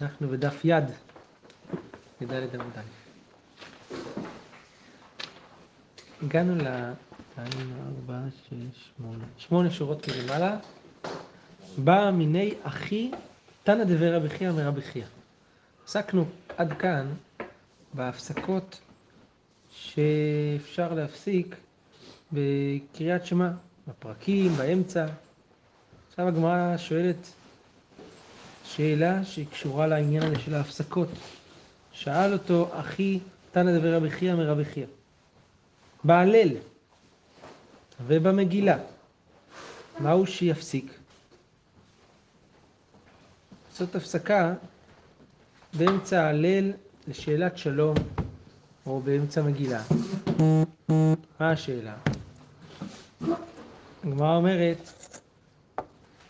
אנחנו בדף יד, בדלת עמוד א'. הגענו ל... ארבע, שש, שמונה. שמונה שורות מלמעלה. בא מיני אחי תנא דבי רבי חייא מרבי חייא. עסקנו עד כאן בהפסקות שאפשר להפסיק בקריאת שמע, בפרקים, באמצע. עכשיו הגמרא שואלת שאלה שהיא קשורה לעניין הזה של ההפסקות. שאל אותו אחי תנא דבי רבי חייא מרבי חייא. בהלל ובמגילה, מהו שיפסיק? לעשות הפסקה באמצע הלל לשאלת שלום או באמצע מגילה. מה השאלה? הגמרא אומרת,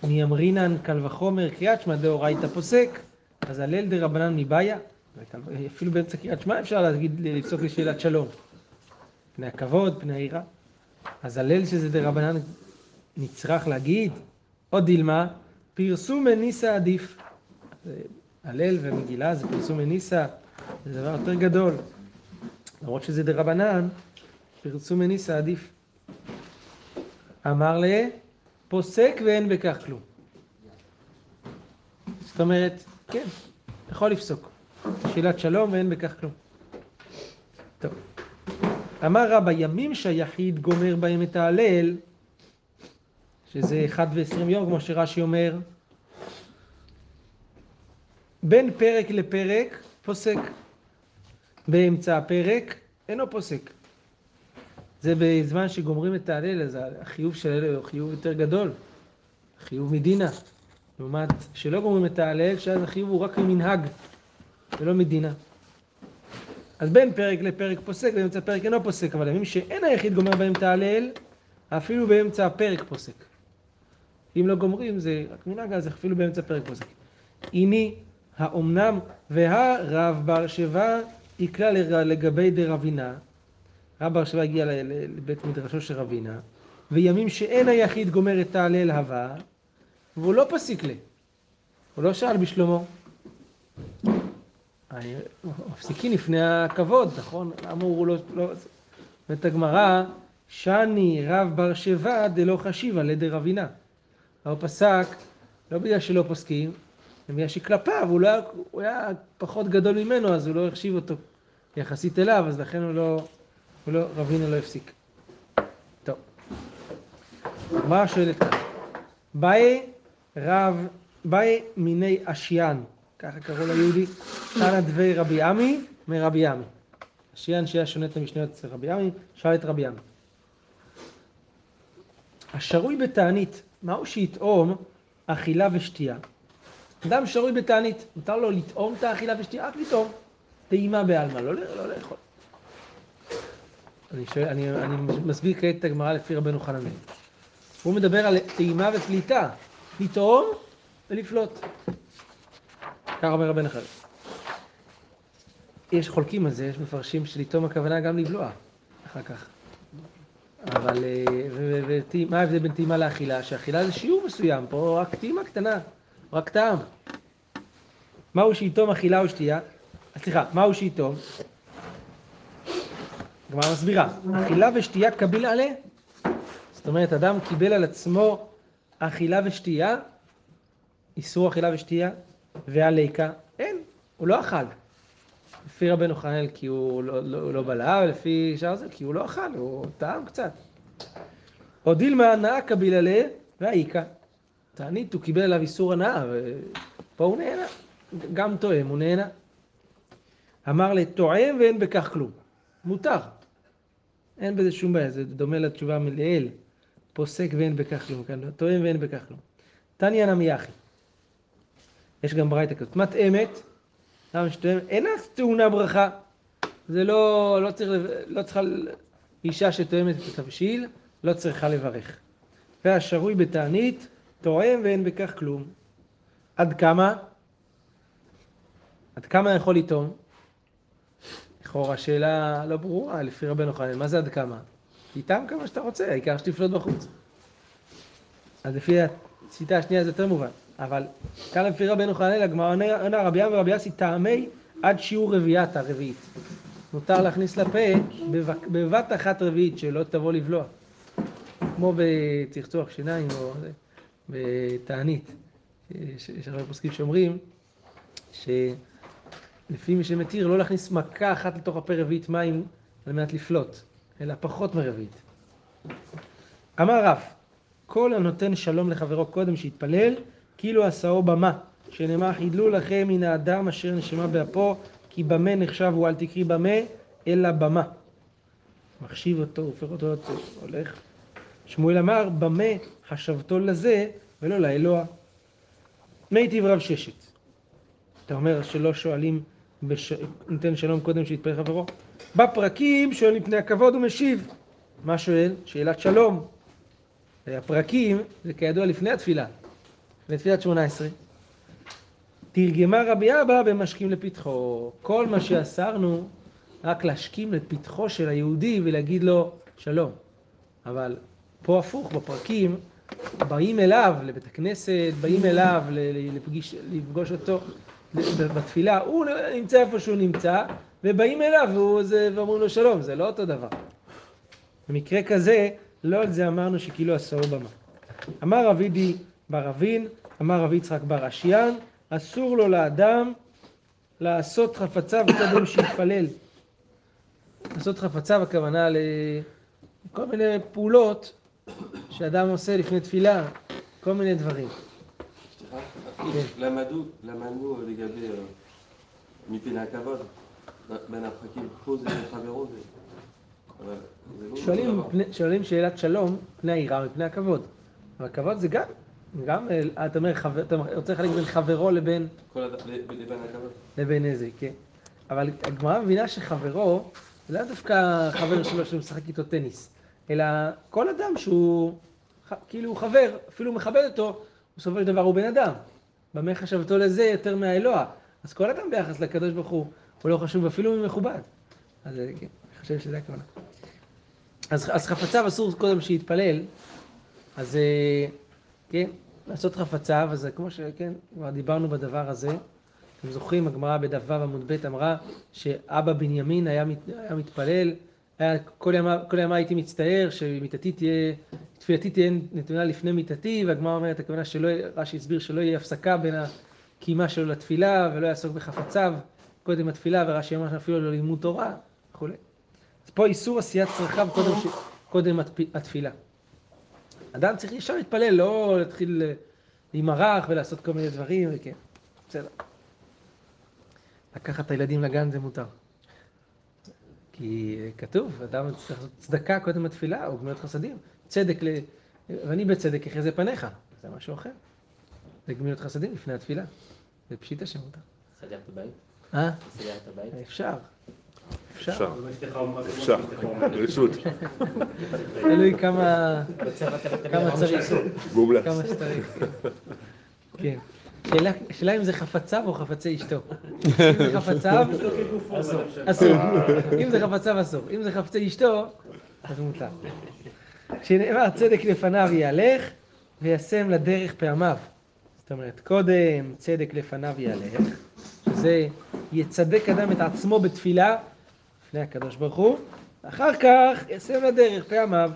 מי אמרינן קל וחומר קריאת שמע דאורייתא פוסק, אז הלל דרבנן מבעיה, אפילו באמצע קריאת שמע אפשר להגיד, לפסוק לשאלת שלום. פני הכבוד, פני היראה. אז הלל שזה דרבנן נצרך להגיד, עוד דילמה, פרסום מניסה עדיף. הלל ומגילה זה פרסום מניסה, זה דבר יותר גדול. למרות שזה דרבנן, פרסום מניסה עדיף. אמר לה, פוסק ואין בכך כלום. זאת אומרת, כן, יכול לפסוק. שאלת שלום ואין בכך כלום. טוב. אמר רבא, ימים שהיחיד גומר בהם את ההלל, שזה 1 ו-20 יום, כמו שרש"י אומר, בין פרק לפרק פוסק. באמצע הפרק אינו פוסק. זה בזמן שגומרים את ההלל, אז החיוב של ההלל הוא חיוב יותר גדול. חיוב מדינה. לעומת שלא גומרים את ההלל, שאז החיוב הוא רק ממנהג, ולא מדינה. אז בין פרק לפרק פוסק, באמצע הפרק אינו פוסק, אבל ימים שאין היחיד גומר בהם את ההלל, אפילו באמצע הפרק פוסק. אם לא גומרים זה רק מנהג, אז אפילו באמצע הפרק פוסק. הנה האומנם והרב בר שבע יקלע לגבי דרבינה. רב בר שבע הגיע לבית מדרשו של רבינה, וימים שאין היחיד גומר את ההלל הווה, והוא לא פסיק לה. הוא לא שאל בשלמה. מפסיקים לפני הכבוד, נכון? למה הוא לא... לא... אומרת הגמרא, שאני רב בר שבע דלא חשיבה לדרבינה. הוא פסק, לא בגלל שלא פוסקים, בגלל שכלפיו הוא, לא, הוא היה פחות גדול ממנו, אז הוא לא החשיב אותו יחסית אליו, אז לכן הוא לא, הוא לא, רבינה לא הפסיק. טוב. מה שואלת כאן? באי רב, באי מיני אשיין, ככה קראו ליהודי, תנא דבי רבי עמי מרבי עמי. אשיין שהיה שונה את המשניות אצל רבי עמי, שאל את רבי עמי. השרוי בתענית, מהו שיטעום אכילה ושתייה? אדם שרוי בתענית, מותר לו לטעום את האכילה ושתייה, רק לטעום. טעימה בעלמא, לא, לא לאכול. אני, שואל, אני, אני מסביר כעת את הגמרא לפי רבנו חננאל. הוא מדבר על טעימה ופליטה, לטעום ולפלוט. כך אומר רבן אחר. יש חולקים על זה, יש מפרשים שלטעום הכוונה גם לבלוע, אחר כך. אבל, מה ההבדל בין טעימה לאכילה? שאכילה זה שיעור מסוים, פה רק טעימה קטנה. רק טעם. מהו שיתום אכילה או שתייה? סליחה, מהו שיתום? הגמרא מסבירה, אכילה ושתייה קביל עלה. זאת אומרת, אדם קיבל על עצמו אכילה ושתייה, איסור אכילה ושתייה, והליקה, אין, הוא לא אכל. לפי רבנו חנאל כי הוא לא, לא, לא בלע, ולפי שאר זה כי הוא לא אכל, הוא טעם קצת. או דילמה הנאה קביל עלה והאיכה. תענית, הוא קיבל עליו איסור הנאה, ופה הוא נהנה. גם טועם, הוא נהנה. אמר לטועם ואין בכך כלום. מותר. אין בזה שום בעיה, זה דומה לתשובה מלעיל. פוסק ואין בכך כלום, כאן טועם ואין בכך כלום. תניא נמי אחי. יש גם ברייתא כזאת. מטעמת, למה שטועם? אינה טעונה ברכה. זה לא, לא צריך, לא צריכה, אישה שטועמת את התבשיל, לא צריכה לברך. והשרוי בתענית, טועם ואין בכך כלום. עד כמה? עד כמה יכול לטעום? לכאורה שאלה לא ברורה לפי רבנו חנן, מה זה עד כמה? תטעם כמה שאתה רוצה, העיקר שתפלוט בחוץ. אז לפי השיטה השנייה זה יותר מובן. אבל כאן לפי רבנו חננאל, הגמרא עונה רבי ים ורבי יאסי טעמי עד שיעור רביעיית הרביעית. מותר להכניס לפה בבת אחת רביעית שלא תבוא לבלוע. כמו בצחצוח שיניים או בתענית. יש הרבה פוסקים שאומרים שלפי מי שמתיר לא להכניס מכה אחת לתוך הפה רביעית מים על מנת לפלוט, אלא פחות מרביעית. אמר רב, כל הנותן שלום לחברו קודם שיתפלל, כאילו עשאו במה, שנאמר חידלו לכם מן האדם אשר נשמה באפו, כי במה נחשב הוא אל תקרי במה, אלא במה. מחשיב אותו, הופך אותו, הולך. שמואל אמר, במה חשבתו לזה ולא לאלוה. מיטיב רב ששת. אתה אומר שלא שואלים, בש... ניתן שלום קודם שיתפלל חברו? בפרקים שואל מפני הכבוד ומשיב. מה שואל? שאלת שלום. הפרקים זה כידוע לפני התפילה, לפני תפילת שמונה עשרה. תרגמה רבי אבא במשקים לפתחו. כל מה שאסרנו, רק להשכים לפתחו של היהודי ולהגיד לו שלום. אבל פה הפוך, בפרקים, באים אליו לבית הכנסת, באים אליו לפגיש, לפגוש אותו בתפילה, הוא נמצא איפה שהוא נמצא, ובאים אליו ואומרים לו שלום, זה לא אותו דבר. במקרה כזה, לא על זה אמרנו שכאילו עשו במה. אמר רבידי בר אבין, אמר רבי יצחק בר אשיאן, אסור לו לאדם לעשות חפציו קודם שיתפלל. לעשות חפציו הכוונה לכל מיני פעולות שאדם עושה לפני תפילה, כל מיני דברים. למדנו לגבי מפני הכבוד, בין הפרקים, פה זה חברו, שואלים שאלת שלום, פני היראה מפני הכבוד. אבל כבוד זה גם, גם, אתה אומר, אתה רוצה לחלק בין חברו לבין... לבין הכבוד. לבין איזה, כן. אבל הגמרא מבינה שחברו, זה לא דווקא חבר שלו שמשחק איתו טניס, אלא כל אדם שהוא כאילו חבר, אפילו מכבד אותו, בסופו של דבר הוא בן אדם. במה חשבתו לזה יותר מהאלוה? אז כל אדם ביחס לקדוש ברוך הוא, הוא לא חשוב אפילו אם מכובד. אז כן, אני חושב שזה הכוונה. אז, אז חפציו אסור קודם שיתפלל, אז אה, כן, לעשות חפציו, אז כמו שכן, כבר דיברנו בדבר הזה. אתם זוכרים, הגמרא בדף ו' עמוד ב' אמרה שאבא בנימין היה, מת, היה מתפלל, היה כל ימה, כל ימה הייתי מצטער שמיתתי תהיה, תפילתי תהיה נתונה לפני מיתתי, והגמרא אומרת, הכוונה שלא, רש"י הסביר שלא יהיה הפסקה בין הקימה שלו לתפילה ולא יעסוק בחפציו קודם התפילה, ורש"י אמר שאפילו לא לימוד תורה וכולי. אז פה איסור עשיית צרכיו קודם, ש... קודם התפילה. אדם צריך ישר להתפלל, לא להתחיל להימרח ולעשות כל מיני דברים, וכן, בסדר. לקחת את הילדים לגן זה מותר. כי כתוב, אדם צריך לעשות צדקה קודם התפילה, או גמילות חסדים. צדק, ל... ואני בצדק אחרי זה פניך, זה משהו אחר. זה גמילות חסדים לפני התפילה. זה פשיטה שמותר. סגרת בית? אה? סגרת בית? אפשר. אפשר. אפשר, ברשות. תלוי כמה צריך. מומלץ. כמה שצריך. כן. השאלה אם זה חפציו או חפצי אשתו. אם זה חפציו, אסור. אם זה חפציו, אסור. אם זה חפצי אשתו, אז מותר. כשנאמר צדק לפניו יהלך, וישם לדרך פעמיו. זאת אומרת, קודם צדק לפניו יהלך, שזה יצדק אדם את עצמו בתפילה, לפני הקדוש ברוך הוא, אחר כך ישם לדרך פעמיו.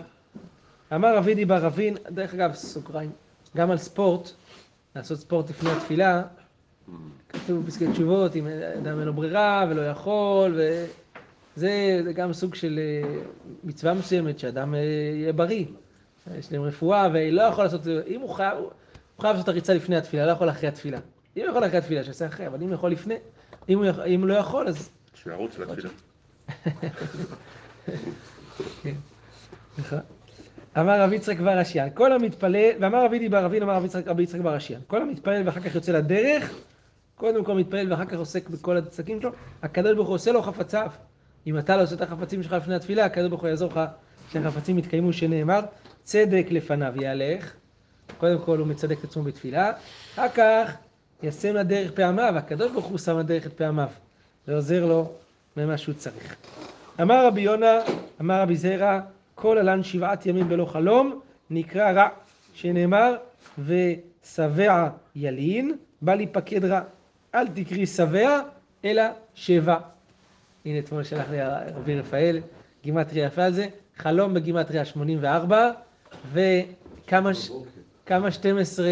אמר אבידי בר אבין, דרך אגב, סוגריים, גם על ספורט, לעשות ספורט לפני התפילה, כתוב בפסקי תשובות, אם אדם אין לו ברירה ולא יכול, וזה גם סוג של אה, מצווה מסוימת, שאדם אה, יהיה בריא, יש להם רפואה, ולא יכול לעשות, אם הוא חייב, הוא חייב לעשות הריצה לפני התפילה, לא יכול אחרי התפילה. אם הוא יכול אחרי התפילה, שיעשה אחרי, אבל אם הוא יכול לפני, אם הוא, אם הוא לא יכול, אז... שירוץ לתפילה. כן, נכון. אמר רבי יצחק בר אשיאן, כל המתפלל, ואמר רבי דיבר רבי, אמר רבי יצחק, בר אשיאן, כל המתפלל ואחר כך יוצא לדרך, קודם כל מתפלל ואחר כך עוסק בכל העסקים שלו, הקדוש ברוך הוא עושה לו חפציו. אם אתה לא עושה את החפצים שלך לפני התפילה, הקדוש ברוך הוא יעזור לך שהחפצים יתקיימו, שנאמר, צדק לפניו יהלך, קודם כל הוא מצדק את עצמו בתפילה, אחר כך ישם לדרך פעמיו, הקדוש ברוך הוא שם לדרך את פעמיו, ועוזר לו במה שהוא צריך. אמר רבי יונה, אמר רבי זרע, כל הלן שבעת ימים בלא חלום, נקרא רע, שנאמר, ושבע ילין, בא להיפקד רע. אל תקרי שבע, אלא שבע. הנה אתמול שלח לי רבי רפאל, גימטריה יפה על זה, חלום בגימטריה 84, וכמה ש... כמה 12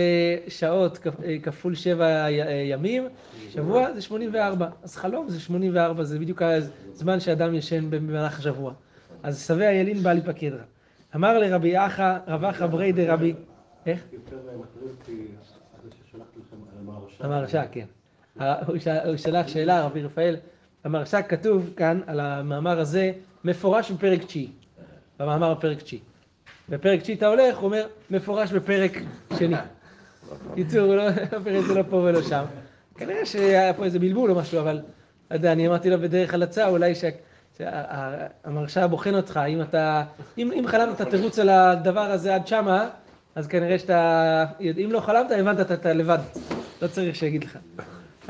שעות אה, כפול 7 ימים, שבוע זה 84. אז חלום זה 84, זה בדיוק הזמן שאדם ישן במהלך השבוע. אז שבע ילין בא להיפקד רע. אמר לרבי אחא, רב אחא ברי דרבי, איך? המהרש"א. המהרש"א, כן. הוא שלח שאלה, רבי רפאל, במהרש"א כתוב כאן, על המאמר הזה, מפורש בפרק תשיעי. במאמר בפרק תשיעי. בפרק תשיעי אתה הולך, הוא אומר, מפורש בפרק שני. קיצור, הוא לא, זה לא פה ולא שם. כנראה שהיה פה איזה בלבול או משהו, אבל, לא יודע, אני אמרתי לו בדרך הלצה, אולי המהרש"א בוחן אותך, אם אתה, אם, אם חלמת תירוץ על הדבר הזה עד שמה, אז כנראה שאתה, אם לא חלמת, הבנת, אתה, אתה לבד, לא צריך שיגיד לך.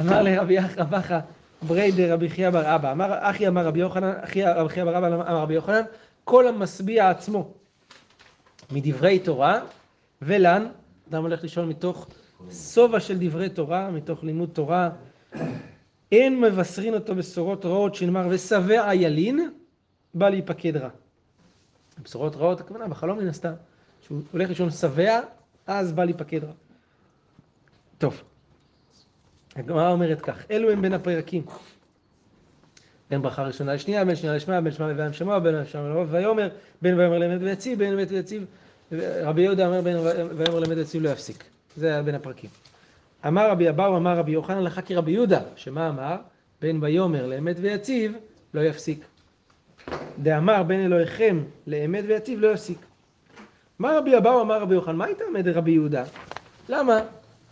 אמר לרבי רב אחא בריידר רבי חייא בר אבא, אמר אחי אמר רבי יוחנן, אחי רבי חייא בר אבא אמר רבי יוחנן, כל המשביע עצמו מדברי תורה, ולן, אדם הולך לשאול מתוך שובע של דברי תורה, מתוך לימוד תורה, אין מבשרין אותו בשורות רעות, שנאמר ושבע ילין, בא להיפקד רע. בשורות רעות, הכוונה בחלום מן הסתם, שהוא הולך לישון שבע, אז בא להיפקד רע. טוב, הגמרא אומרת כך, אלו הם בין הפרקים. בין ברכה ראשונה לשנייה, בין שנייה לשמע, בין שמע לבין שמע, בין שמע לרוב ויאמר, בין ויאמר לאמת ויציב, בין אמת ויציב. רבי יהודה אומר בין ויאמר לאמת ויציב לא יפסיק. זה היה בין הפרקים. אמר רבי אבאו, אמר רבי יוחנן לך כרבי יהודה, שמה אמר? בין ויאמר לאמת ויציב לא יפסיק. דאמר בין אלוהיכם לאמת ויציב לא יפסיק. מה רבי אבאו אמר רבי יוחנן? מה הייתה עומד רבי יהודה? למה?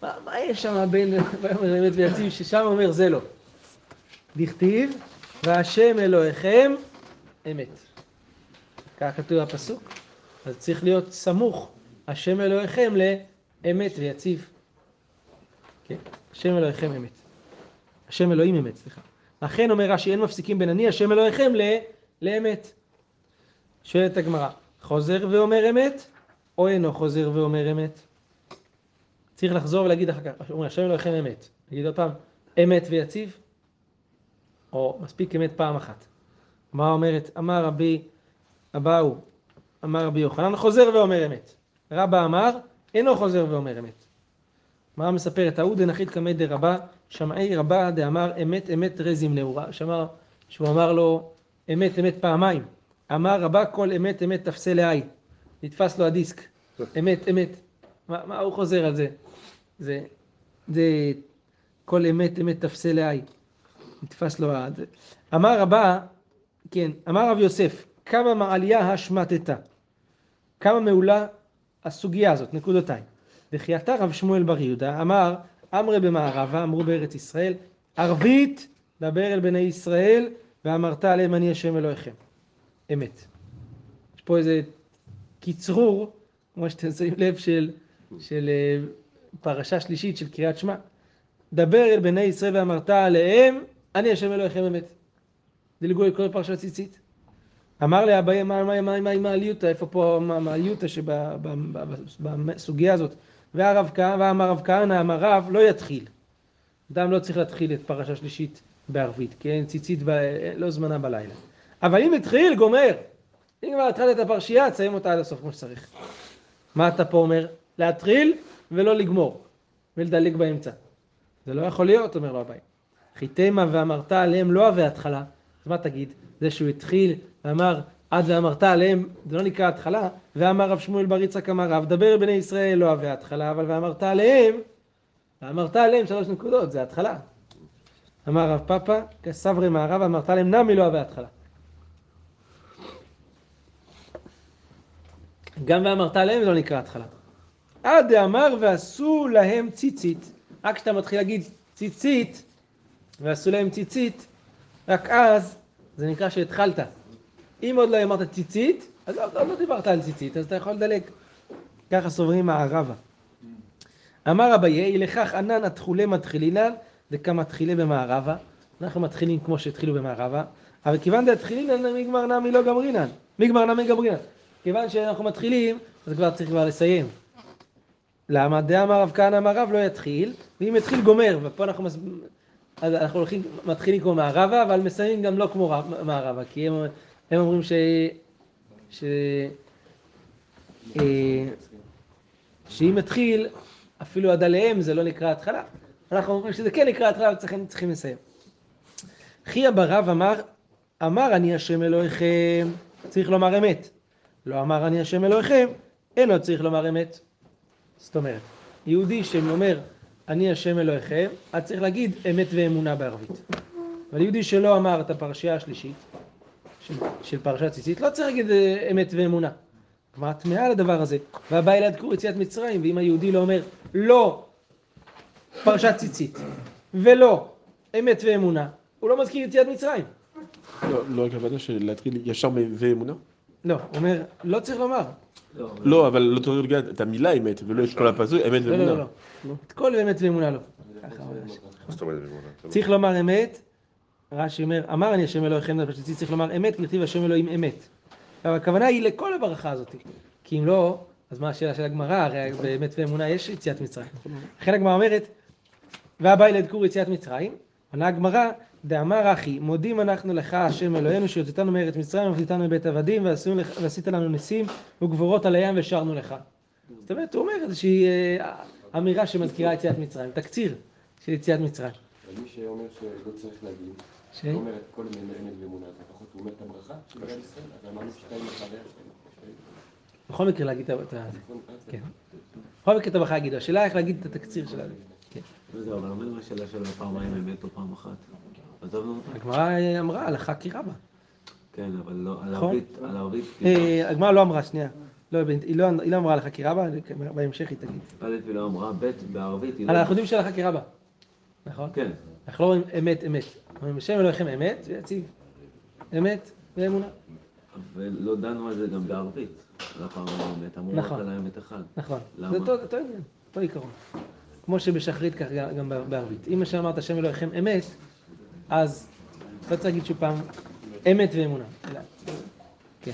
מה, מה יש שם בין ויאמר לאמת ויציב ששם אומר זה לא? דכתיב והשם אלוהיכם אמת. כך כתוב הפסוק. אז צריך להיות סמוך השם אלוהיכם לאמת ויציב. כן, השם אלוהיכם אמת. השם אלוהים אמת, סליחה. אכן אומר רש"י, אין מפסיקים בין אני השם אלוהיכם ל... לאמת. שואלת הגמרא, חוזר ואומר אמת, או אינו חוזר ואומר אמת? צריך לחזור ולהגיד אחר כך, אומר, השם אלוהיכם אמת. נגיד עוד פעם, אמת ויציב? או מספיק אמת פעם אחת. מה אומרת? אמר רבי אבאו, אמר רבי יוחנן, חוזר ואומר אמת. רבא אמר, אינו חוזר ואומר אמת. מה מספרת? ההוא דנחית קמא דרבה, שמעי רבה דאמר אמת אמת רזים נעורה. שאמר, שהוא אמר לו אמת אמת פעמיים. אמר רבה כל אמת אמת תפסה לעי. נתפס לו הדיסק. אמת אמת. מה, מה הוא חוזר על זה? זה, זה כל אמת אמת תפסה לעי. נתפס לו ה... אמר רבה, כן, אמר רב יוסף, כמה מעליה השמטתה. כמה מעולה הסוגיה הזאת, נקודותיים. וחייתה רב שמואל בר יהודה, אמר, אמרי במערבה, אמרו בארץ ישראל, ערבית דבר אל בני ישראל, ואמרת עליהם אני השם אלוהיכם. אמת. יש פה איזה קיצרור, כמו שאתם שמים לב, של, של אה, פרשה שלישית של קריאת שמע. דבר אל בני ישראל ואמרת עליהם, אני השם אלוהיכם אמת. דילגו כל פרשת ציצית. אמר לאביי, מה, מה, מה, מה איפה פה העליותא שבסוגיה הזאת? והרב כהנא, ואמר רב כהנא, אמר רב, לא יתחיל. אדם לא צריך להתחיל את פרשה שלישית בערבית, כי אין ציצית, ב... לא זמנה בלילה. אבל אם התחיל, גומר. אם כבר התחלת את הפרשייה, תסיים אותה עד הסוף כמו שצריך. מה אתה פה אומר? להתחיל ולא לגמור, ולדלג באמצע. זה לא יכול להיות, אומר לו אביי. חיתמה ואמרת עליהם לא אוהבי התחלה, אז מה תגיד? זה שהוא התחיל ואמר עד ואמרת עליהם, זה לא נקרא התחלה, ואמר רב שמואל בר יצחק אמר רב, דבר בני ישראל לא אוהבי התחלה, אבל ואמרת עליהם, ואמרת עליהם שלוש נקודות, זה התחלה. אמר רב פאפא, כסברי מערב, אמרת עליהם נמי לא אוהבי התחלה. גם ואמרת עליהם זה לא נקרא התחלה. עד דאמר ועשו להם ציצית. רק כשאתה מתחיל להגיד ציצית, ועשו להם ציצית, רק אז זה נקרא שהתחלת. אם עוד לא אמרת ציצית, אז עוד לא, לא דיברת על ציצית, אז אתה יכול לדלג. ככה סוברים מערבה. אמר אביי, לכך ענן התכולי מתחילינן, דקמתחילי במערבה. אנחנו מתחילים כמו שהתחילו במערבה, אבל כיוון דתחילינן מגמר נמי לא גמרינן. מגמר נמי גמרינן. כיוון שאנחנו מתחילים, אז כבר צריך כבר לסיים. למה? דאמר רב כהנא אמר רב לא יתחיל, ואם יתחיל גומר, ופה אנחנו, מס... אז אנחנו הולכים, מתחילים כמו מערבה, אבל מסיימים גם לא כמו רב- מערבה, כי הם, הם אומרים ש... ש... אה, שאם יתחיל, אפילו עד עליהם זה לא נקרא התחלה. אנחנו אומרים שזה כן נקרא התחלה, אבל צריכים, לסיים. חייא ברב אמר, אמר אני השם אלוהיכם, צריך לומר אמת. לא אמר אני השם אלוהיכם, אינו צריך לומר אמת. זאת אומרת, יהודי שאומר אני השם אלוהיכם, אז צריך להגיד אמת ואמונה בערבית. אבל יהודי שלא אמר את הפרשייה השלישית של, של פרשת ציצית, לא צריך להגיד אה, אמת ואמונה. כלומר, טמאה על הדבר הזה. והבא אליה דקור יציאת מצרים, ואם היהודי לא אומר לא פרשת ציצית, ולא אמת ואמונה, הוא לא מזכיר יציאת מצרים. לא, לא הכוונה של להתחיל ישר ואמונה? לא, הוא אומר, לא צריך לומר. לא, אבל לא צריך להגיד את המילה אמת, ולא את כל הפסוק, אמת לא, לא, ואמונה. לא, לא. את כל אמת ואמונה לא. צריך לומר אמת, רש"י אומר, אמר אני השם אלוהיכם, פשוט צריך לומר אמת, כי כתיב השם אלוהים אמת. עכשיו הכוונה היא לכל הברכה הזאת, כי אם לא, אז מה השאלה של הגמרא, הרי באמת ואמונה יש יציאת מצרים. לכן הגמרא אומרת, והבא ילד יציאת מצרים, עונה הגמרא, דאמר אחי, מודים אנחנו לך השם אלוהינו שהוצאתנו מארץ מצרים והפליטנו מבית עבדים ועשית לנו ניסים וגבורות על הים ושרנו לך. זאת אומרת, הוא אומר איזושהי אה, אמירה שמזכירה יציאת מצרים, תקציר של יציאת מצרים. אבל מי שאומר שלא צריך להגיד, ש- הוא אומר את כל ואמונה, אז לפחות הוא אומר את הברכה של בני ישראל, אז אמרנו שתיים אחריה, אחריה. בכל מקרה להגיד את ה... נכון? אז כן. בכל מקרה את הברכה יגידו, השאלה איך להגיד את התקציר שלה. כן. וזהו, אבל אומרים השאלה של פעמיים אמת או פעם אחת. עזבנו אותה? הגמרא אמרה הלכה כי רבה. כן, אבל לא, על נכון. ערבית, על ערבית, אה, הגמרא לא אמרה, שנייה. לא, היא לא היא לא אמרה הלכה כי רבה, בהמשך היא תגיד. א' ולא אמרה, ב' בערבית היא לא... אנחנו יודעים שהלכה כי רבה. נכון? כן, אנחנו לא אומרים אמת אמת. אומרים השם אלוהיכם אמת, ויציב. אמת ואמונה. ולא דנו על זה גם בערבית. על הפעמיים אמת, אמרו רק נכון. על האמת אחד. נכון. למה? זה אותו עניין, אותו עיקרון. כמו שבשחרית כך גם- בערבית. אם מה שאמרת השם אלוהיכם אמת, אז לא צריך להגיד שוב פעם אמת ואמונה. כן.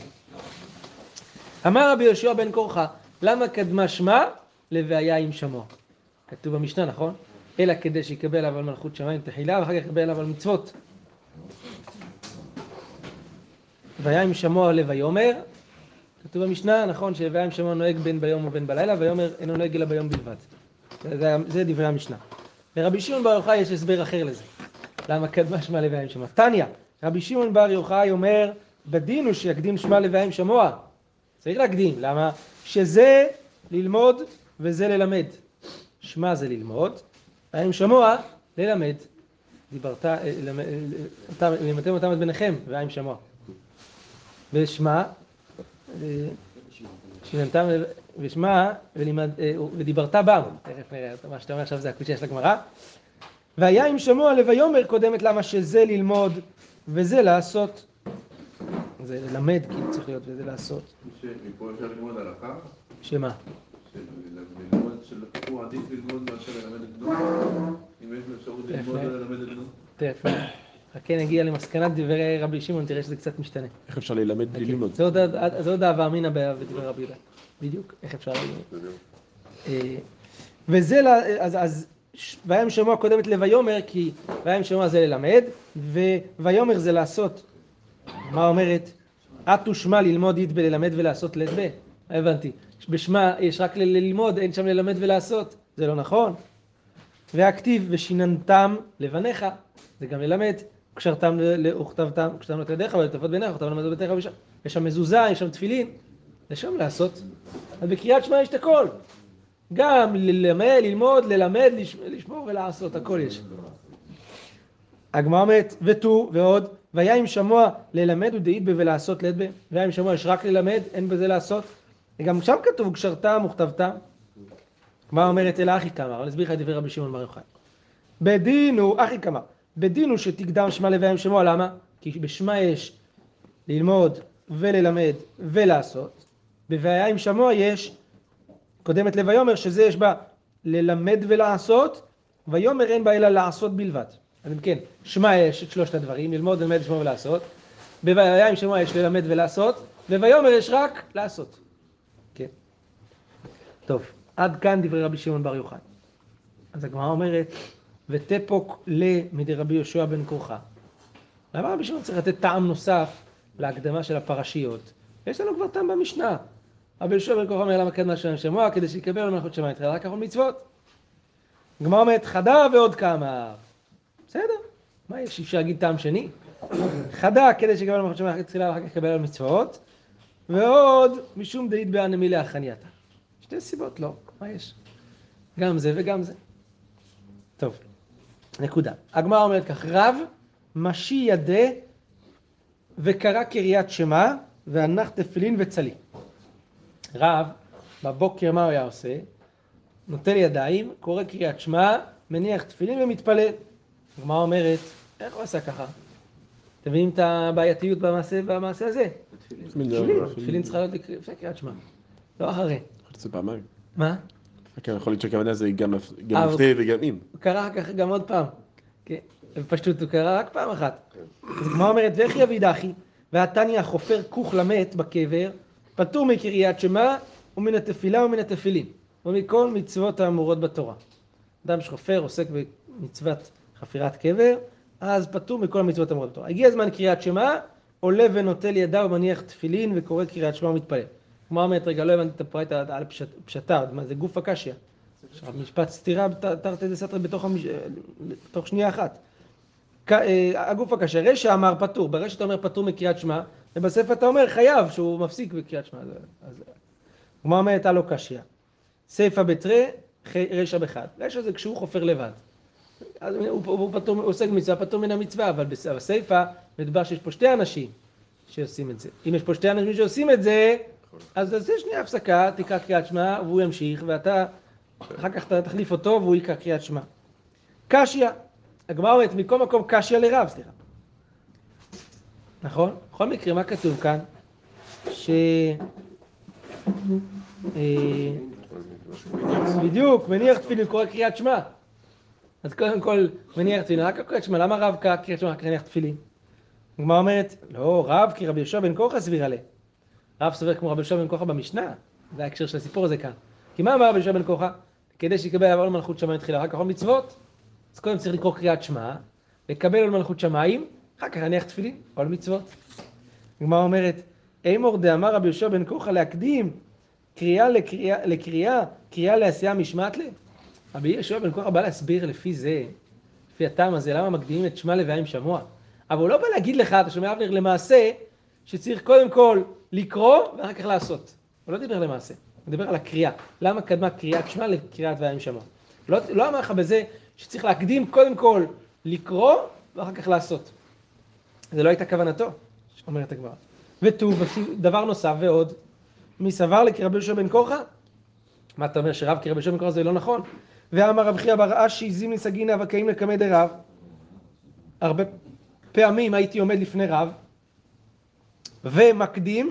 אמר רבי יהושע בן קורחה, למה קדמה שמה לבעיה עם שמוע? כתוב במשנה, נכון? אלא כדי שיקבל עליו על מלכות שמיים תחילה, ואחר כך יקבל עליו על מצוות. והיה עם שמוע ויאמר, כתוב במשנה, נכון, שוויה עם שמוע נוהג בין ביום ובין בלילה, ויאמר אינו נוהג אלא ביום בלבד. זה, זה, דברי המשנה. לרבי שמעון בר יוחאי יש הסבר אחר לזה. למה קדמה שמע לוויה עם שמוע? תניא, רבי שמעון בר יוחאי אומר, בדין הוא שיקדים שמע לוויה עם שמוע. צריך להקדים, למה? שזה ללמוד וזה ללמד. שמע זה ללמוד, והאם שמוע ללמד. דיברת, אה, למ- אה, אותם- לימדתם אותם את ביניכם, והאם שמוע. ושמע, אה, שיננתם ושמע ודיברת בם, תכף נראה, מה שאתה אומר עכשיו זה הקבישה של הגמרא. והיה אם שמוע לויאמר קודמת למה שזה ללמוד וזה לעשות. זה ללמד כאילו צריך להיות וזה לעשות. מפה אפשר ללמוד הלכה, שמה? שלקחו עדיף ללמוד מאשר ללמד את בנו, אם יש לו אפשרות ללמוד יפה. וללמד את בנו. תכף. חכה נגיע למסקנת דברי רבי שמעון, תראה שזה קצת משתנה. איך אפשר ללמד בלי ללמוד? זה עוד- זה עוד אהבה אמינא בדברי רבי יהודה. בדיוק, איך אפשר ללמוד. אה, וזה, אז, וים שמוע קודמת לויאמר, כי וים שמוע זה ללמד, וויאמר זה לעשות. מה אומרת? את ושמע ללמוד יד בללמד ולעשות לד ב. לא הבנתי. בשמה יש רק ללמוד, אין שם ללמד ולעשות. זה לא נכון. והכתיב ושיננתם לבניך, זה גם ללמד. קשרתם ל- ל- וכתבתם, קשרתם את ידיך ולטפות בעיניך, וכתבתם למדו ביתך. יש שם מזוזה, יש שם תפילין, יש שם לעשות. אז בקריאת שמע יש את הכל. גם ללמד, ללמוד, ללמד, לש- לשמור ולעשות, הכל יש. הגמרא אומרת, ותו ועוד, והיה עם שמוע ללמד ודאית בה ולעשות לד בה, והיה עם שמוע יש רק ללמד, אין בזה לעשות. וגם שם כתוב, קשרתם וכתבתם. הגמרא אומרת, אלא אחי כמה, אבל אסביר לך את דברי רבי שמעון בר יוחאי. בדין הוא, אחי כמה, בדין הוא שתקדם שמע לוויה עם שמוע, למה? כי בשמע יש ללמוד וללמד ולעשות, בבעיה עם שמוע יש קודמת לויאמר שזה יש בה ללמד ולעשות, ויאמר אין בה אלא לעשות בלבד. אז אם כן, שמע יש את שלושת הדברים, ללמוד, ללמד, לשמוע ולעשות. בבעיה עם שמוע יש ללמד ולעשות, וויאמר יש רק לעשות. טוב, עד כאן דברי רבי שמעון בר יוחאי. אז הגמרא אומרת, ותפוק ל מדי רבי יהושע בן כרוכה. למה רבי שמעון צריך לתת טעם נוסף להקדמה של הפרשיות? יש לנו כבר טעם במשנה. רבי יהושע בן כרוכה אומר למה קדמה של שמוע כדי שיקבל מלכות שמיים תחילה רק אחרון מצוות. הגמרא אומרת חדה ועוד כמה. בסדר, מה יש? אפשר להגיד טעם שני? חדה כדי שיקבל מלכות שמיים תחילה ואחר כך יקבל מצוות. ועוד משום דאית באנמי להחנייתא. שתי סיבות לא, מה יש? גם זה וגם זה. טוב, נקודה. הגמרא אומרת כך, רב משי ידה וקרא קריית שמע והנח תפילין וצלי. רב, בבוקר מה הוא היה עושה? נוטל ידיים, קורא קריאת שמע, מניח תפילין ומתפלל. הגמרא אומרת, איך הוא עשה ככה? אתם מבינים את הבעייתיות במעשה, במעשה הזה? תפילין, תפילין צריכה להיות קריאת שמע, לא אחרי. זה פעמיים. מה? כן, יכול להיות שהכוונה זה גם לפני וגם אם. הוא קרא אחר כך גם עוד פעם. כן, בפשטות הוא קרא רק פעם אחת. אז הגמרא אומרת, ואיך יביד אחי, והתניא החופר כוך למת בקבר, פטור מקריאת שמע ומן התפילה ומן התפילין, ומכל מצוות האמורות בתורה. אדם שחופר עוסק במצוות חפירת קבר, אז פטור מכל המצוות האמורות בתורה. הגיע הזמן קריאת שמע, עולה ונוטל ידיו ומניח תפילין וקורא קריאת שמע ומתפלל. הגמרא אומרת, רגע, לא הבנתי את הפרייתא על פשט- פשטה, מה זה גוף הקשיא. משפט סתירה תרתי בתוך המש- בתוך שנייה אחת. אה, הגוף הקשה, רשע אמר פטור, ברשע אתה אומר פטור מקריאת שמע, ובספר אתה אומר חייב שהוא מפסיק בקריאת שמע. אז- הגמרא אומרת הלא קשיא. סיפא בתרי, רשע בחד. רשע זה כשהוא חופר לבד. הוא, עוסק במצווה, פטור מן המצווה, אבל בס- בסיפא מדובר שיש פה שתי אנשים שעושים את זה. אם יש פה שתי אנשים שעושים את זה, אז תעשה שנייה הפסקה, תקרא קריאת שמע, והוא ימשיך, ואתה אחר כך אתה תחליף אותו והוא יקרא קריאת שמע. קשיא, הגמרא אומרת מכל מקום קשיא לרב, סליחה. נכון? בכל מקרה, מה כתוב כאן? ש... אה, בדיוק, מניח תפילין, קורא קריאת שמע. אז קודם כל, מניח תפילין, רק קריאת שמע, למה רב קריאת שמע, רק מניח תפילין? הגמרא אומרת, לא, רב כי רבי יהושע בן כורחה סבירה לה. רב סובר כמו רבי יהושע בן כורחה במשנה, זה ההקשר של הסיפור הזה כאן. כי מה אמר רבי יהושע בן כורחה? כדי שיקבל עול מלכות שמיים תחילה, רק אחרון מצוות. אז קודם צריך לקרוא קריאת שמע, לקבל עול מלכות שמיים, אחר כך להניח תפילין, עול מצוות. הגמרא אומרת, אמור דאמר רבי יהושע בן כורחה להקדים קריאה לקריאה, לקריאה, קריאה לעשייה משמעת ל... רבי יהושע בן כורחה בא להסביר לפי זה, לפי הטעם הזה, למה מקדימים את שמע לוויה עם שמוע. אבל הוא לא בא להגיד לך, אתה שומע אבנר, למעשה, שצריך קודם כל לקרוא ואחר כך לעשות. הוא לא דיבר למעשה, הוא דיבר על הקריאה. למה קדמה קריאת שמע לקריאת והיה עם שמוע? לא, לא אמר לך בזה שצריך להקדים קודם כל לקרוא ואחר כך לעשות. זה לא הייתה כוונתו, אומרת הגמרא. ותו, דבר נוסף ועוד, מי סבר לקרבי יהושע בן כורחה? מה אתה אומר שרב קרבי יהושע בן כורחה זה לא נכון? ואמר רב חייא בר אשי זימני סגינא וקאים לקמא דרב. הרבה פעמים הייתי עומד לפני רב ומקדים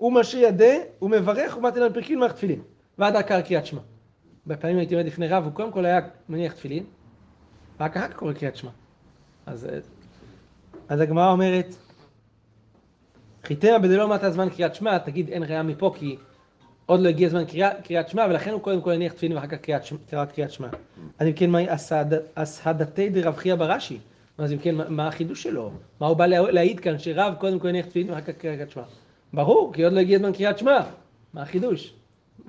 ומשה ידה ומברך ומתן על פרקין ומערכת תפילין ועד עקר קריאת שמע. הרבה פעמים הייתי עומד לפני רב, הוא קודם כל היה מניח תפילין, רק אחר כך קורא קריאת שמע. אז, אה, אז הגמרא אומרת, חיתמה בדלא מטה זמן קריאת שמע, תגיד אין ראייה מפה כי עוד לא הגיע זמן קריאה- קריאת שמע, ולכן הוא קודם כל הניח תפילין ואחר כך קריאת שמע- קריאת. אז אם כן, מהי הסהדתי דרב חייא ברש"י? אז אם כן, מה- החידוש שלו? מה הוא בא לה- להעיד כאן, שרב קודם כל הניח תפילין ואחר כך קריאת שמע? ברור, כי עוד לא הגיע זמן קריאת שמע. מה החידוש?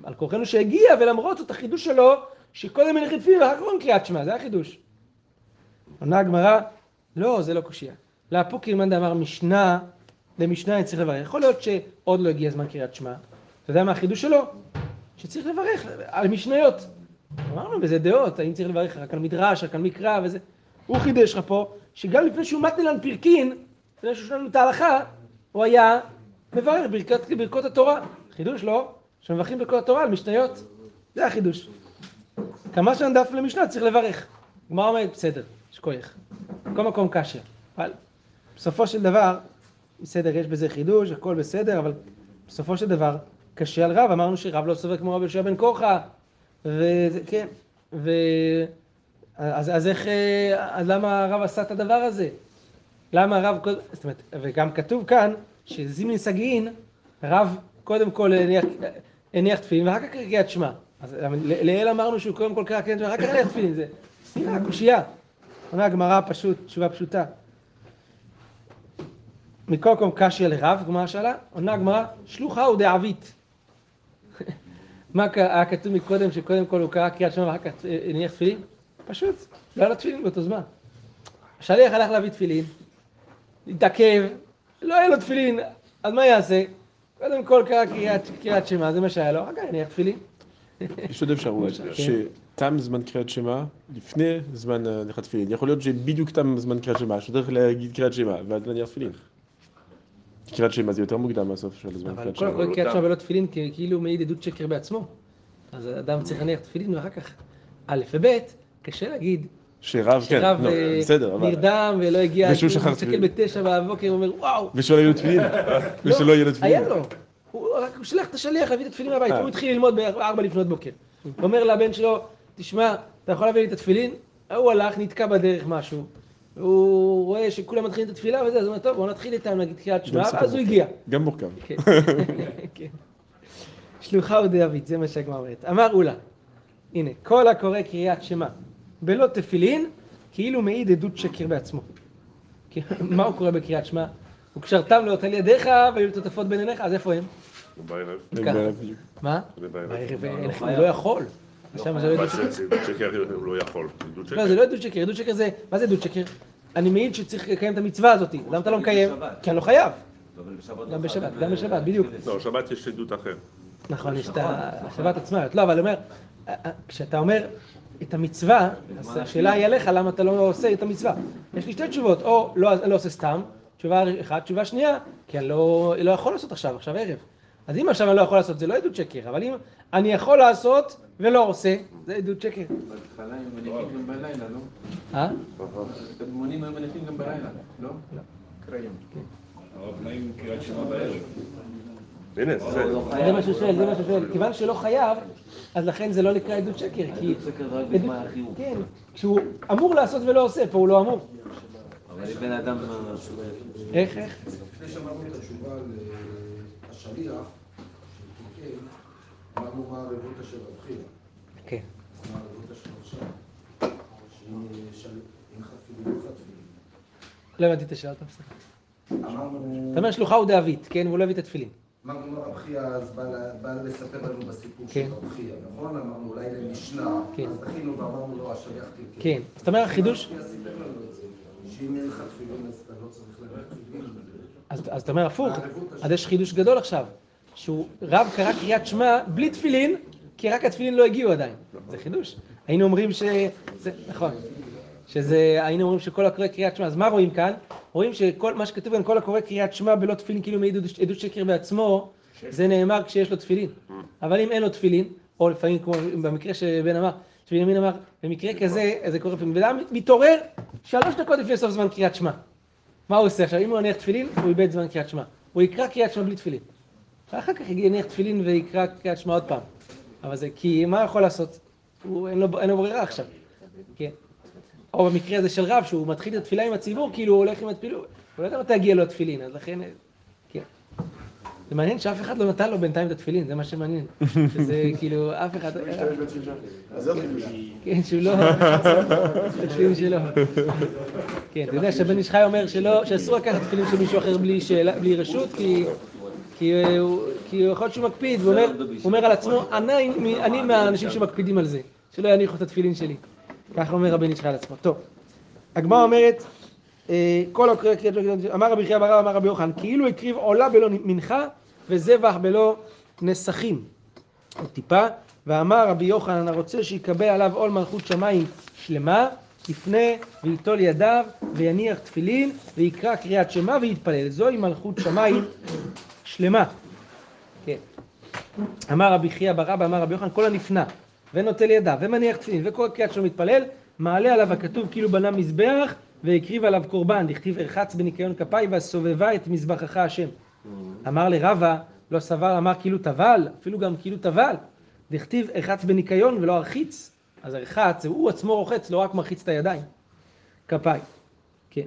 על כורחנו שהגיע, ולמרות זאת החידוש שלו, שקודם מניח תפילין ואחר כך קריאת שמע, זה החידוש. עונה הגמרא, לא, זה לא קושייה. לאפוקי מאן דאמר משנה, למשנה אני צריך לברך. יכול להיות שעוד לא הגיע זמן קריאת שמע. אתה יודע מה החידוש שלו? שצריך לברך על משניות. אמרנו בזה דעות, האם צריך לברך רק על מדרש, רק על מקרא וזה. הוא חידש לך פה, שגם לפני שהוא מתנלן פרקין, לפני שהוא שלנו את ההלכה, הוא היה מברך ברכות, ברכות התורה. חידוש לא, שמברכים ברכות התורה על משניות. זה החידוש. כמה שנה דף למשנה צריך לברך. גמרא אומרת, בסדר, יש כוח. בכל מקום קשה. אבל בסופו של דבר, בסדר, יש בזה חידוש, הכל בסדר, אבל בסופו של דבר, קשה על רב, אמרנו שרב לא סובר כמו רבי יהושע בן כורחה, וזה, כן, ו... אז, אז איך, אה, אז למה הרב עשה את הדבר הזה? למה הרב, זאת אומרת, וגם כתוב כאן, שזימני סגין, רב קודם כל הניח, הניח תפילין ואחר כך קריאת שמע. אז ל- לעיל אמרנו שהוא קודם כל קרא קריאת שמע ואחר כך הניח תפילין, זה סתירה, קושייה. עונה הגמרא פשוט, תשובה פשוטה. מכל מקום קשיא לרב, גמרא שאלה, עונה הגמרא, שלוחה הוא דעבית. מה היה כתוב מקודם, שקודם כל הוא קרא קריאת שמע ואחר כך אה, הניח תפילין? פשוט, לא היה לו תפילין באותו זמן. השליח הלך להביא תפילין, התעכב, לא היה לו תפילין, אז מה יעשה? קודם כל קרא קריאת, שמע, זה מה שהיה לו, אחר כך הניח תפילין. יש עוד אפשרות, שתם זמן קריאת שמע לפני זמן אה, הנחת תפילין. יכול להיות שבדיוק תם זמן קריאת שמע, שצריך להגיד קריאת שמע, ואז להניח תפילין. קריאת שמע זה יותר מוקדם מהסוף של הזמן אבל קריאת כל שמע. הקורא קריאת שמע ולא תפילין, כאילו מעיד עדות שקר בעצמו. אז האדם צריך להניח תפילין ואחר כך א' וב', קשה להגיד שרב, כן, שרב נו, אה, בסדר, אבל... נרדם ולא הגיע, ושהוא הוא שכח מסתכל תפילין. בתשע בבוקר ואומר וואו, ושלא יהיו תפילין. לא, ושלא יהיה לו תפילין. היה לו. הוא הוא שלח את השליח להביא את התפילין מהבית, אה. הוא התחיל ללמוד בארבע לפנות בוקר. הוא אומר לבן שלו, תשמע, אתה יכול להביא לי את התפילין? הוא הלך, נתקע בדרך משהו. הוא רואה שכולם מתחילים את התפילה וזה, אז הוא אומר, טוב, בוא נתחיל איתם, נגיד קריאת שמע, ואז הוא. הגיע. גם מורכב. כן. כן. שלוחה הוא דאבית, זה מה שהגמרא אומרת. אמר אולה, הנה, כל הקורא קריאת שמע בלא תפילין, כאילו מעיד עדות שקר בעצמו. כי מה הוא קורא בקריאת שמע? וקשרתם לאות על ידיך והיו לטוטפות בין עיניך, אז איפה הם? מה? בערב אין לך, הוא לא יכול. שם זה לא עדות שקר. זה עדות שקר, הוא לא יכול. לא. זה לא עדות שקר, עדות שקר זה, מה זה עדות שקר? אני מעיד שצריך לקיים את המצווה הזאת, למה אתה לא מקיים? כי אני לא חייב. גם לא בשבת, גם בשבת, בדיוק. לא, שבת יש עדות אחרת. נכון, יש את השבת עצמה. לא, אבל אני אומר, אה, אה, כשאתה אומר את המצווה, אז השאלה היא עליך, למה אתה לא עושה את המצווה. יש לי שתי תשובות, או לא לא עושה סתם, תשובה אחת, תשובה שנייה, כי אני לא לא יכול לעשות עכשיו, עכשיו ערב. אז אם עכשיו אני לא יכול לעשות, זה לא עדות שקר, אבל אם אני יכול לעשות ולא עושה, זה עדות שקר. בהתחלה הם מניחים גם בלילה, לא? אה? הקדמונים היו מניחים גם בלילה, לא? קריים. הנה, זה. זה מה שהוא שואל, זה מה שהוא שואל. כיוון שלא חייב, אז לכן זה לא נקרא עדות שקר, כי... עדות שקר רק בזמן החיוב. כן, כשהוא אמור לעשות ולא עושה, פה הוא לא אמור. אבל אם בן אדם... איך, איך? לפני שאמרנו את התשובה לשליח, אמרנו מה הרבות אשר אבחירה. כן. מה הרבות אשר עכשיו. שאם של- אם חתפילים לא חתפילים. לא הבנתי את השאלה, אתה מסתכל. אמרנו, אתה אומר שלוחה הוא דאבית, כן? והוא לא הביא את התפילין. אמרנו רב חייא אז בא לספר לנו בסיפור כן. של רב חייא, נכון? אמרנו אולי למשנה, כן. אז דחינו ואמרנו לו השליח תיקן. כן. זאת אומרת, החידוש... שאם אין לך תפילין אז אתה לא צריך להביא תפילין. אז אז אתה אומר הפוך, אז יש חידוש גדול עכשיו. שהוא רב קרא קריאת שמע בלי תפילין, כי רק התפילין לא הגיעו עדיין. זה חידוש. היינו אומרים ש... זה, נכון. שזה, היינו אומרים שכל הקורא קריאת שמע, אז מה רואים כאן? רואים שכל מה שכתוב כאן, כל הקורא קריאת שמע בלא תפילין, כאילו מעיד עדות- שקר בעצמו, זה נאמר כשיש לו תפילין. אבל אם אין לו תפילין, או לפעמים כמו במקרה שבן אמר, שבנימין אמר, במקרה כזה, זה קורה לפעמים, ואדם מתעורר שלוש דקות לפני סוף זמן קריאת שמע. מה הוא עושה עכשיו? אם הוא יניח תפילין, הוא איבד זמן קריאת שמע. הוא יקרא קריאת שמע בלי תפילין. ואחר כך יניח תפילין ויקרא קריאת שמע עוד פעם. אבל זה, כי מה יכול לעשות? הוא, אין, לו, אין לו ברירה עכשיו. כן. או במקרה הזה של רב, שהוא מתחיל את התפילה עם הציבור, כאילו הוא הולך עם התפילין, הוא לא יודע מתי יגיע לו התפילין, אז לכן, כן. זה מעניין שאף אחד לא נתן לו בינתיים את התפילין, זה מה שמעניין. שזה כאילו, אף אחד... כן, שהוא לא... התפילין שלו. כן, אתה יודע שהבן איש חי אומר שלא, שאסור לקחת תפילין של מישהו אחר בלי רשות, כי... כי הוא יכול להיות שהוא מקפיד, אומר, הוא אומר על עצמו, אני מהאנשים שמקפידים על זה, שלא יניחו את התפילין שלי. ככה אומר חי על עצמו. טוב, הגמרא אומרת, אה, כל הקריאה קריאת שמע, אמר רבי חייא בר אבא, אמר רבי יוחנן, כאילו הקריב עולה בלא מנחה וזבח בלא נסכים. עוד טיפה, ואמר רבי יוחנן הרוצה שיקבל עליו עול מלכות שמיים שלמה, יפנה ויטול ידיו ויניח תפילין ויקרא קריאת שמע ויתפלל. זוהי מלכות שמיים שלמה. כן. אמר רבי חייא בר אבא, אמר רבי יוחנן, כל הנפנה ונוטל ידיו ומניח תפילין וקורא קריאת שמע מתפלל, מעלה עליו הכתוב כאילו בנה מזבח והקריב עליו קורבן, דכתיב ארחץ בניקיון כפיי והסובבה את מזבחך השם. אמר לרבה, לא סבר, אמר כאילו טבל, אפילו גם כאילו טבל. דכתיב ארחץ בניקיון ולא ארחיץ. אז ארחץ, הוא עצמו רוחץ, לא רק מרחיץ את הידיים. כפיי. כן.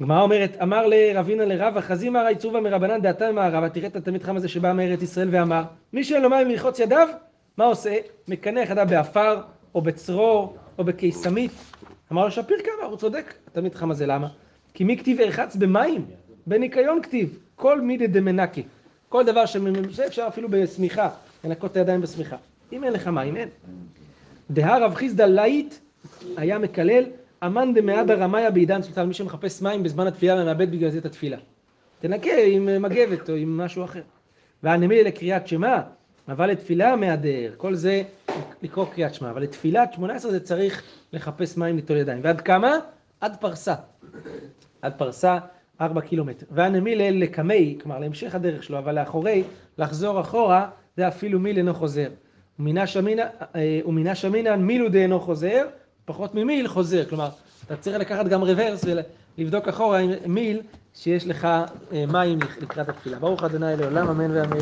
הגמרא אומרת, אמר לרבינה לרבא, חזימא רעי צובה מרבנן דעתה ממערבה, תראה את התלמיד חכם הזה שבא מארץ ישראל ואמר, מי שאין לו מים לרחוץ ידיו, מה עושה? מקנח ידיו בעפר, או בצרור, או בקיסמית. אמר לו שפיר כמה, הוא צודק, התלמיד חכם הזה, למה? כי מי כתיב ארחץ במים? בניקיון כתיב, כל מידי דמנקי. כל דבר שאפשר אפילו בשמיכה, לנקות את הידיים בשמיכה. אם אין לך מים, אין. דהה רב חיסדא לייט היה מקלל, אמאן דמהדר אמיא בעידן צלותא, מי שמחפש מים בזמן התפילה ומאבד בגלל זה את התפילה. ינקה עם מגבת או עם משהו אחר. והני מילי לקריאת שמע, אבל לתפילה מהדר, כל זה לקרוא קריאת שמע, אבל לתפילת שמונה עשרה זה צריך לחפש מים ליטול ידיים. ועד כמה? עד פרסה. עד פרסה, ארבע קילומטר. והני מילי לקמיה, כלומר להמשך הדרך שלו, אבל לאחוריה, לחזור אחורה, זה אפילו מיל אינו חוזר. ומינה שמינה, אה, ומינה שמינן מילו דאינו חוזר, פחות ממיל חוזר. כלומר, אתה צריך לקחת גם רוורס ולבדוק אחורה עם מיל שיש לך אה, מים לקראת התפילה. ברוך ה' לעולם, אמן ואמן.